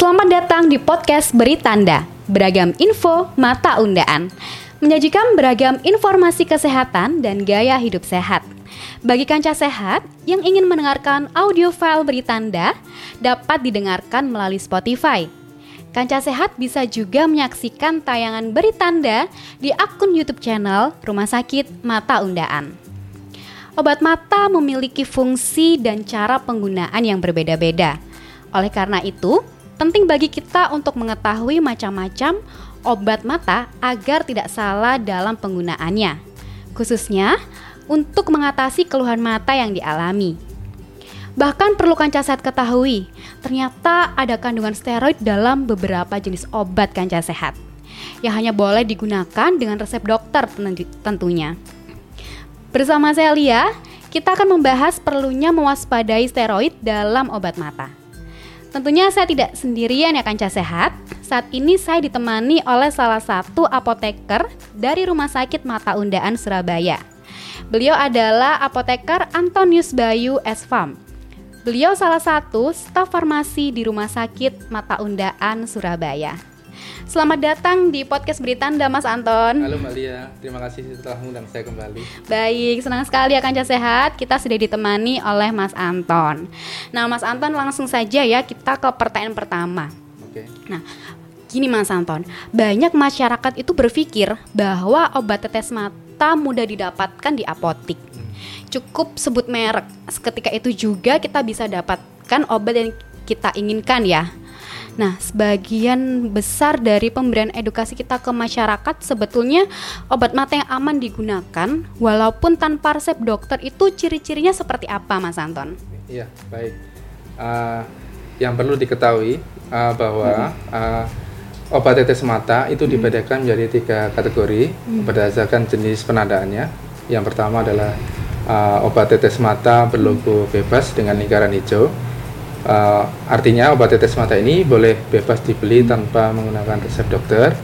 Selamat datang di podcast Beri Tanda, beragam info mata undaan. Menyajikan beragam informasi kesehatan dan gaya hidup sehat. Bagi kanca sehat yang ingin mendengarkan audio file Beri Tanda, dapat didengarkan melalui Spotify. Kanca Sehat bisa juga menyaksikan tayangan Beri Tanda di akun YouTube channel Rumah Sakit Mata Undaan. Obat mata memiliki fungsi dan cara penggunaan yang berbeda-beda. Oleh karena itu, penting bagi kita untuk mengetahui macam-macam obat mata agar tidak salah dalam penggunaannya, khususnya untuk mengatasi keluhan mata yang dialami. Bahkan perlu kanca sehat ketahui, ternyata ada kandungan steroid dalam beberapa jenis obat kanca sehat yang hanya boleh digunakan dengan resep dokter tentunya. Bersama saya Lia, kita akan membahas perlunya mewaspadai steroid dalam obat mata. Tentunya saya tidak sendirian ya kanca sehat. Saat ini saya ditemani oleh salah satu apoteker dari Rumah Sakit Mata Undaan Surabaya. Beliau adalah apoteker Antonius Bayu Esfam Beliau salah satu staf farmasi di Rumah Sakit Mata Undaan Surabaya. Selamat datang di podcast Beritanda Mas Anton. Halo Mbak Lia, terima kasih telah mengundang saya kembali. Baik, senang sekali ya Kanca Sehat. Kita sudah ditemani oleh Mas Anton. Nah, Mas Anton langsung saja ya kita ke pertanyaan pertama. Oke. Nah, gini Mas Anton, banyak masyarakat itu berpikir bahwa obat tetes mata mudah didapatkan di apotik cukup sebut merek. Ketika itu juga kita bisa dapatkan obat yang kita inginkan ya. Nah, sebagian besar dari pemberian edukasi kita ke masyarakat sebetulnya obat mata yang aman digunakan walaupun tanpa resep dokter itu ciri-cirinya seperti apa Mas Anton? Iya, baik. Uh, yang perlu diketahui uh, bahwa uh, obat tetes mata itu hmm. dibedakan menjadi tiga kategori hmm. berdasarkan jenis penadaannya. Yang pertama adalah uh, obat tetes mata berlogo bebas dengan lingkaran hijau. Uh, artinya obat tetes mata ini boleh bebas dibeli tanpa menggunakan resep dokter.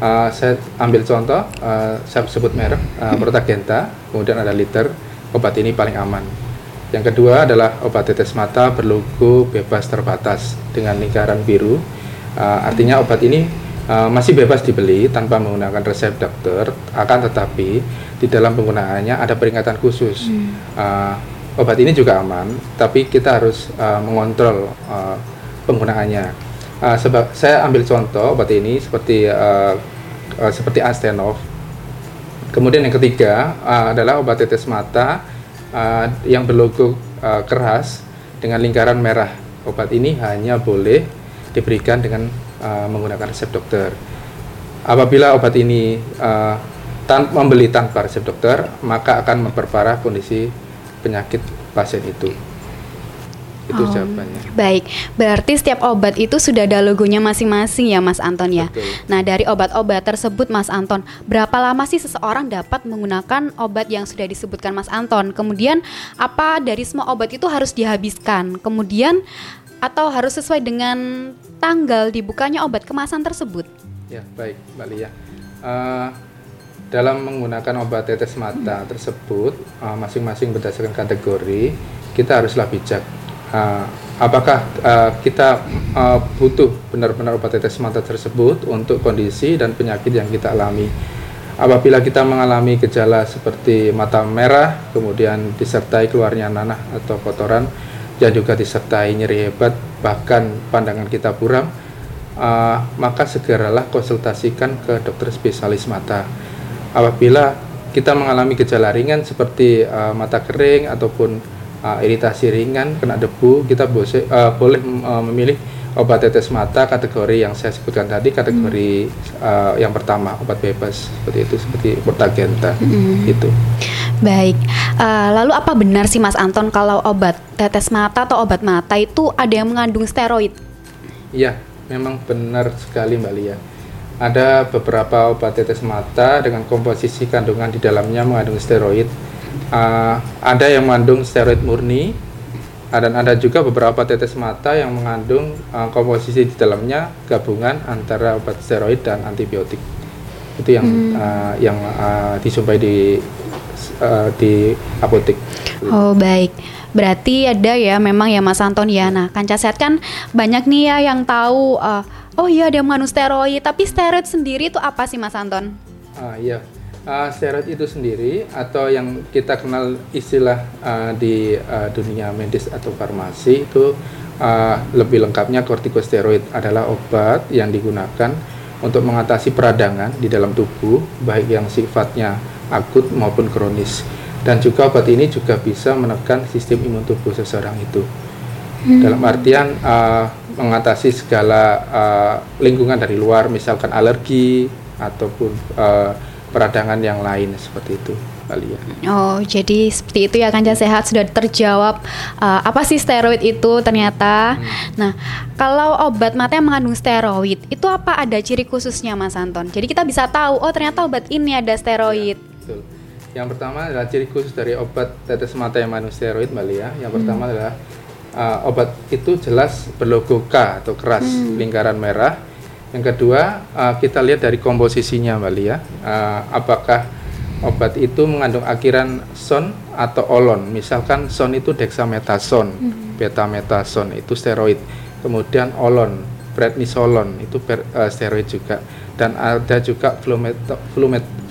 Uh, saya ambil contoh, uh, saya sebut merek uh, Protagenta, kemudian ada liter. Obat ini paling aman. Yang kedua adalah obat tetes mata berlogo bebas terbatas dengan lingkaran biru. Uh, artinya obat ini uh, masih bebas dibeli tanpa menggunakan resep dokter, akan tetapi di dalam penggunaannya ada peringatan khusus. Hmm. Uh, obat ini juga aman, tapi kita harus uh, mengontrol uh, penggunaannya. Uh, sebab saya ambil contoh obat ini seperti uh, uh, seperti Astenov. Kemudian yang ketiga uh, adalah obat tetes mata uh, yang berlogo uh, keras dengan lingkaran merah. Obat ini hanya boleh diberikan dengan uh, menggunakan resep dokter. Apabila obat ini uh, tan membeli tanpa resep dokter, maka akan memperparah kondisi penyakit pasien itu. Itu oh, jawabannya. Baik, berarti setiap obat itu sudah ada logonya masing-masing ya Mas Anton ya. Betul. Nah, dari obat-obat tersebut Mas Anton, berapa lama sih seseorang dapat menggunakan obat yang sudah disebutkan Mas Anton? Kemudian apa dari semua obat itu harus dihabiskan? Kemudian atau harus sesuai dengan tanggal dibukanya obat kemasan tersebut? Ya, baik, Mbak Lia. Uh, dalam menggunakan obat tetes mata tersebut, uh, masing-masing berdasarkan kategori, kita haruslah bijak. Uh, apakah uh, kita uh, butuh benar-benar obat tetes mata tersebut untuk kondisi dan penyakit yang kita alami? Apabila kita mengalami gejala seperti mata merah, kemudian disertai keluarnya nanah atau kotoran, yang juga disertai nyeri hebat bahkan pandangan kita buram uh, maka segeralah konsultasikan ke dokter spesialis mata apabila kita mengalami gejala ringan seperti uh, mata kering ataupun uh, iritasi ringan kena debu kita bose, uh, boleh uh, memilih obat tetes mata kategori yang saya sebutkan tadi kategori hmm. uh, yang pertama obat bebas seperti itu seperti Portagenta hmm. itu Baik, uh, lalu apa benar sih Mas Anton kalau obat tetes mata atau obat mata itu ada yang mengandung steroid? Iya, memang benar sekali Mbak Lia. Ada beberapa obat tetes mata dengan komposisi kandungan di dalamnya mengandung steroid. Uh, ada yang mengandung steroid murni, dan ada juga beberapa tetes mata yang mengandung uh, komposisi di dalamnya gabungan antara obat steroid dan antibiotik. Itu yang hmm. uh, yang uh, disumpai di uh, di apotek. Oh baik. Berarti ada ya memang ya Mas Anton ya. Nah, Kanca Sehat kan banyak nih ya yang tahu uh, oh iya ada mengandung steroid, tapi steroid sendiri itu apa sih Mas Anton? Ah iya. Uh, steroid itu sendiri atau yang kita kenal istilah uh, di uh, dunia medis atau farmasi itu uh, lebih lengkapnya kortikosteroid adalah obat yang digunakan untuk mengatasi peradangan di dalam tubuh baik yang sifatnya akut maupun kronis dan juga obat ini juga bisa menekan sistem imun tubuh seseorang itu hmm. dalam artian uh, mengatasi segala uh, lingkungan dari luar misalkan alergi ataupun uh, peradangan yang lain seperti itu Alia. Oh jadi seperti itu ya Kanca Sehat sudah terjawab uh, apa sih steroid itu ternyata. Hmm. Nah kalau obat mata yang mengandung steroid itu apa ada ciri khususnya Mas Anton? Jadi kita bisa tahu oh ternyata obat ini ada steroid. Ya, betul. Yang pertama adalah ciri khusus dari obat tetes mata yang mengandung steroid, Mbak Lia. Yang pertama hmm. adalah uh, obat itu jelas berlogo K atau keras hmm. lingkaran merah. Yang kedua uh, kita lihat dari komposisinya, Mbak Lia. Uh, apakah obat itu mengandung akhiran son atau olon. Misalkan son itu dexamethason, hmm. betametason itu steroid. Kemudian olon, prednisolon itu per, uh, steroid juga dan ada juga flumet,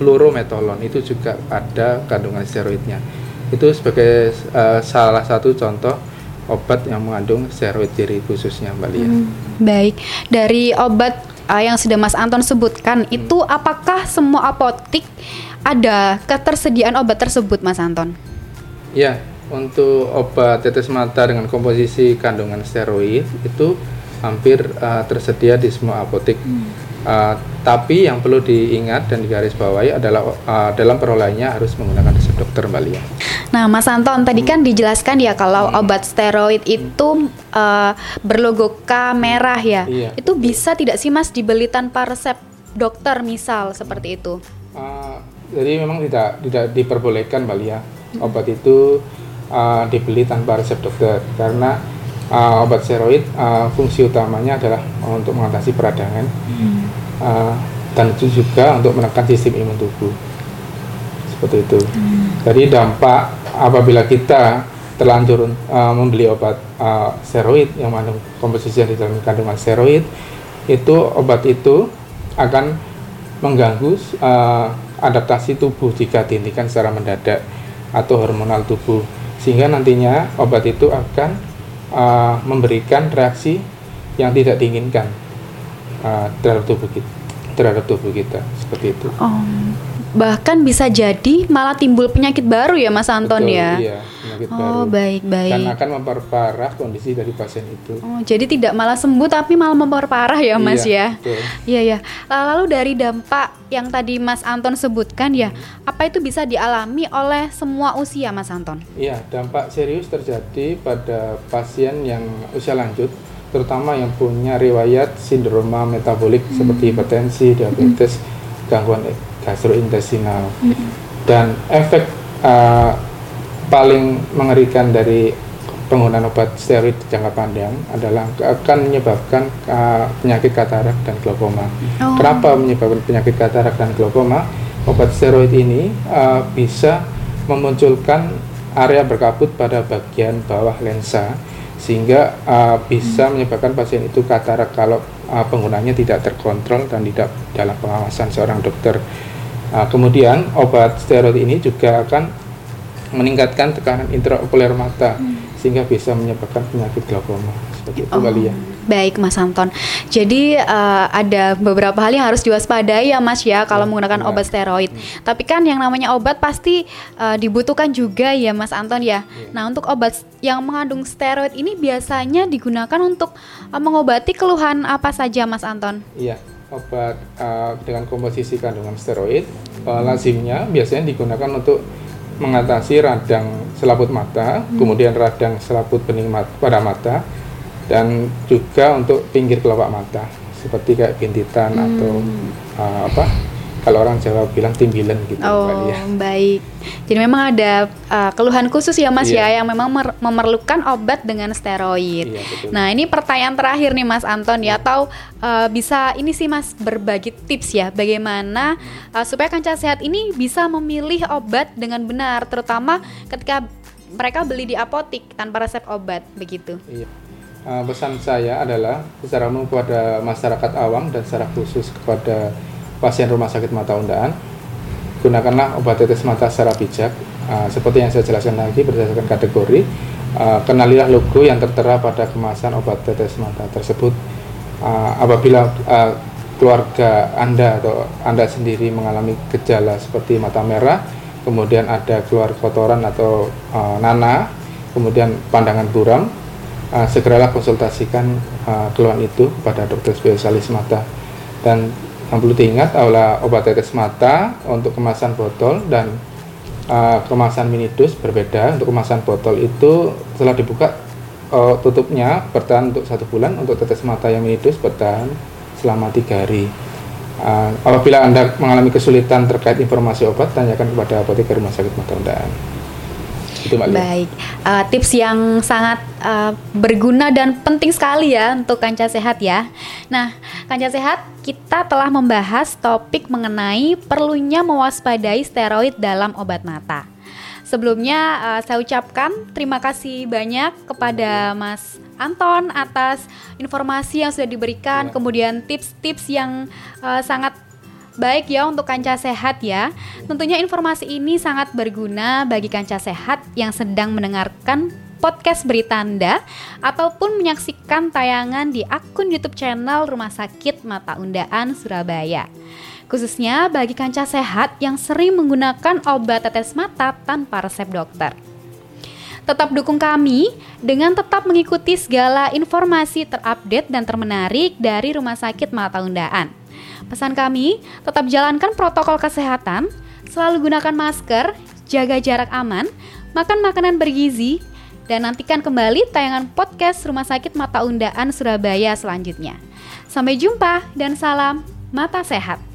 fluorometolon itu juga ada kandungan steroidnya itu sebagai uh, salah satu contoh obat yang mengandung steroid diri khususnya Mbak Lia. Hmm, baik, dari obat uh, yang sudah Mas Anton sebutkan hmm. itu apakah semua apotik ada ketersediaan obat tersebut Mas Anton? Ya, untuk obat tetes mata dengan komposisi kandungan steroid itu hampir uh, tersedia di semua apotik. Hmm Uh, tapi yang perlu diingat dan digarisbawahi adalah uh, dalam perolahannya harus menggunakan resep dokter Mbak Lia. Nah, Mas Anton tadi kan dijelaskan ya kalau hmm. obat steroid itu uh, berlogo K merah ya. Iya. Itu bisa tidak sih Mas dibeli tanpa resep dokter misal seperti itu? Uh, jadi memang tidak tidak diperbolehkan Mbak Lia. Hmm. Obat itu uh, dibeli tanpa resep dokter karena uh, obat steroid uh, fungsi utamanya adalah untuk mengatasi peradangan hmm. uh, dan itu juga untuk menekan sistem imun tubuh seperti itu. Hmm. Jadi dampak apabila kita terlanjur uh, membeli obat uh, steroid yang mengandung komposisi yang di dalam kandungan steroid itu obat itu akan mengganggu uh, adaptasi tubuh jika dihentikan secara mendadak atau hormonal tubuh sehingga nantinya obat itu akan uh, memberikan reaksi yang tidak diinginkan uh, terhadap tubuh kita terhadap tubuh kita seperti itu. Oh, bahkan bisa jadi malah timbul penyakit baru ya Mas Anton Betul, ya. Iya, penyakit oh, baru. baik baik. Dan akan memperparah kondisi dari pasien itu. Oh, jadi tidak malah sembuh tapi malah memperparah ya Mas iya, ya. Betul. Iya ya. Lalu dari dampak yang tadi Mas Anton sebutkan ya, hmm. apa itu bisa dialami oleh semua usia Mas Anton? Iya, dampak serius terjadi pada pasien yang usia lanjut terutama yang punya riwayat sindroma metabolik hmm. seperti hipertensi, diabetes, hmm. gangguan gastrointestinal. Hmm. Dan efek uh, paling mengerikan dari penggunaan obat steroid jangka panjang adalah akan menyebabkan uh, penyakit katarak dan glaukoma. Oh. Kenapa menyebabkan penyakit katarak dan glaukoma? Obat steroid ini uh, bisa memunculkan area berkabut pada bagian bawah lensa sehingga uh, bisa hmm. menyebabkan pasien itu katarak kalau uh, penggunanya tidak terkontrol dan tidak dalam pengawasan seorang dokter. Uh, kemudian obat steroid ini juga akan meningkatkan tekanan intraokuler mata hmm. sehingga bisa menyebabkan penyakit glaukoma seperti itu oh. kali ya. Baik Mas Anton. Jadi uh, ada beberapa hal yang harus diwaspadai ya Mas ya kalau ya, menggunakan ya. obat steroid. Hmm. Tapi kan yang namanya obat pasti uh, dibutuhkan juga ya Mas Anton ya. ya. Nah, untuk obat yang mengandung steroid ini biasanya digunakan untuk uh, mengobati keluhan apa saja Mas Anton? Iya. Obat uh, dengan komposisi kandungan steroid uh, lazimnya biasanya digunakan untuk mengatasi radang selaput mata, hmm. kemudian radang selaput bening mat pada mata, dan juga untuk pinggir kelopak mata seperti kayak bintitan hmm. atau uh, apa kalau orang Jawa bilang timbilen gitu oh, Lia. baik. Jadi memang ada uh, keluhan khusus ya Mas Iya. ya yang memang mer- memerlukan obat dengan steroid. Iya, betul. Nah, ini pertanyaan terakhir nih Mas Anton ya atau uh, bisa ini sih Mas berbagi tips ya bagaimana uh, supaya kanca sehat ini bisa memilih obat dengan benar terutama ketika mereka beli di apotik tanpa resep obat begitu. Iya. Uh, pesan saya adalah secara umum kepada masyarakat awam dan secara khusus kepada pasien rumah sakit mata undaan, gunakanlah obat tetes mata secara bijak. Uh, seperti yang saya jelaskan lagi berdasarkan kategori, uh, kenalilah logo yang tertera pada kemasan obat tetes mata tersebut. Uh, apabila uh, keluarga Anda atau Anda sendiri mengalami gejala seperti mata merah, kemudian ada keluar kotoran atau uh, nanah, kemudian pandangan buram, uh, segeralah konsultasikan uh, keluhan itu kepada dokter spesialis mata. Dan yang perlu diingat adalah obat tetes mata untuk kemasan botol dan uh, kemasan minidus berbeda. Untuk kemasan botol itu setelah dibuka uh, tutupnya bertahan untuk satu bulan. Untuk tetes mata yang minidus bertahan selama tiga hari. Uh, apabila anda mengalami kesulitan terkait informasi obat, tanyakan kepada apoteker rumah sakit mata undaan. Itu Mbak. Baik, Uh, tips yang sangat uh, berguna dan penting sekali ya untuk kanca sehat ya. Nah, kanca sehat kita telah membahas topik mengenai perlunya mewaspadai steroid dalam obat mata. Sebelumnya uh, saya ucapkan terima kasih banyak kepada Mas Anton atas informasi yang sudah diberikan, Ya. kemudian tips-tips yang uh, sangat baik ya untuk kanca sehat ya. Tentunya informasi ini sangat berguna bagi kanca sehat yang sedang mendengarkan podcast berita Anda ataupun menyaksikan tayangan di akun YouTube channel Rumah Sakit Mata Undaan Surabaya. Khususnya bagi kanca sehat yang sering menggunakan obat tetes mata tanpa resep dokter. Tetap dukung kami dengan tetap mengikuti segala informasi terupdate dan termenarik dari Rumah Sakit Mata Undaan. Pesan kami, tetap jalankan protokol kesehatan, selalu gunakan masker, jaga jarak aman, makan makanan bergizi, dan nantikan kembali tayangan podcast Rumah Sakit Mata Undaan Surabaya selanjutnya. Sampai jumpa dan salam mata sehat.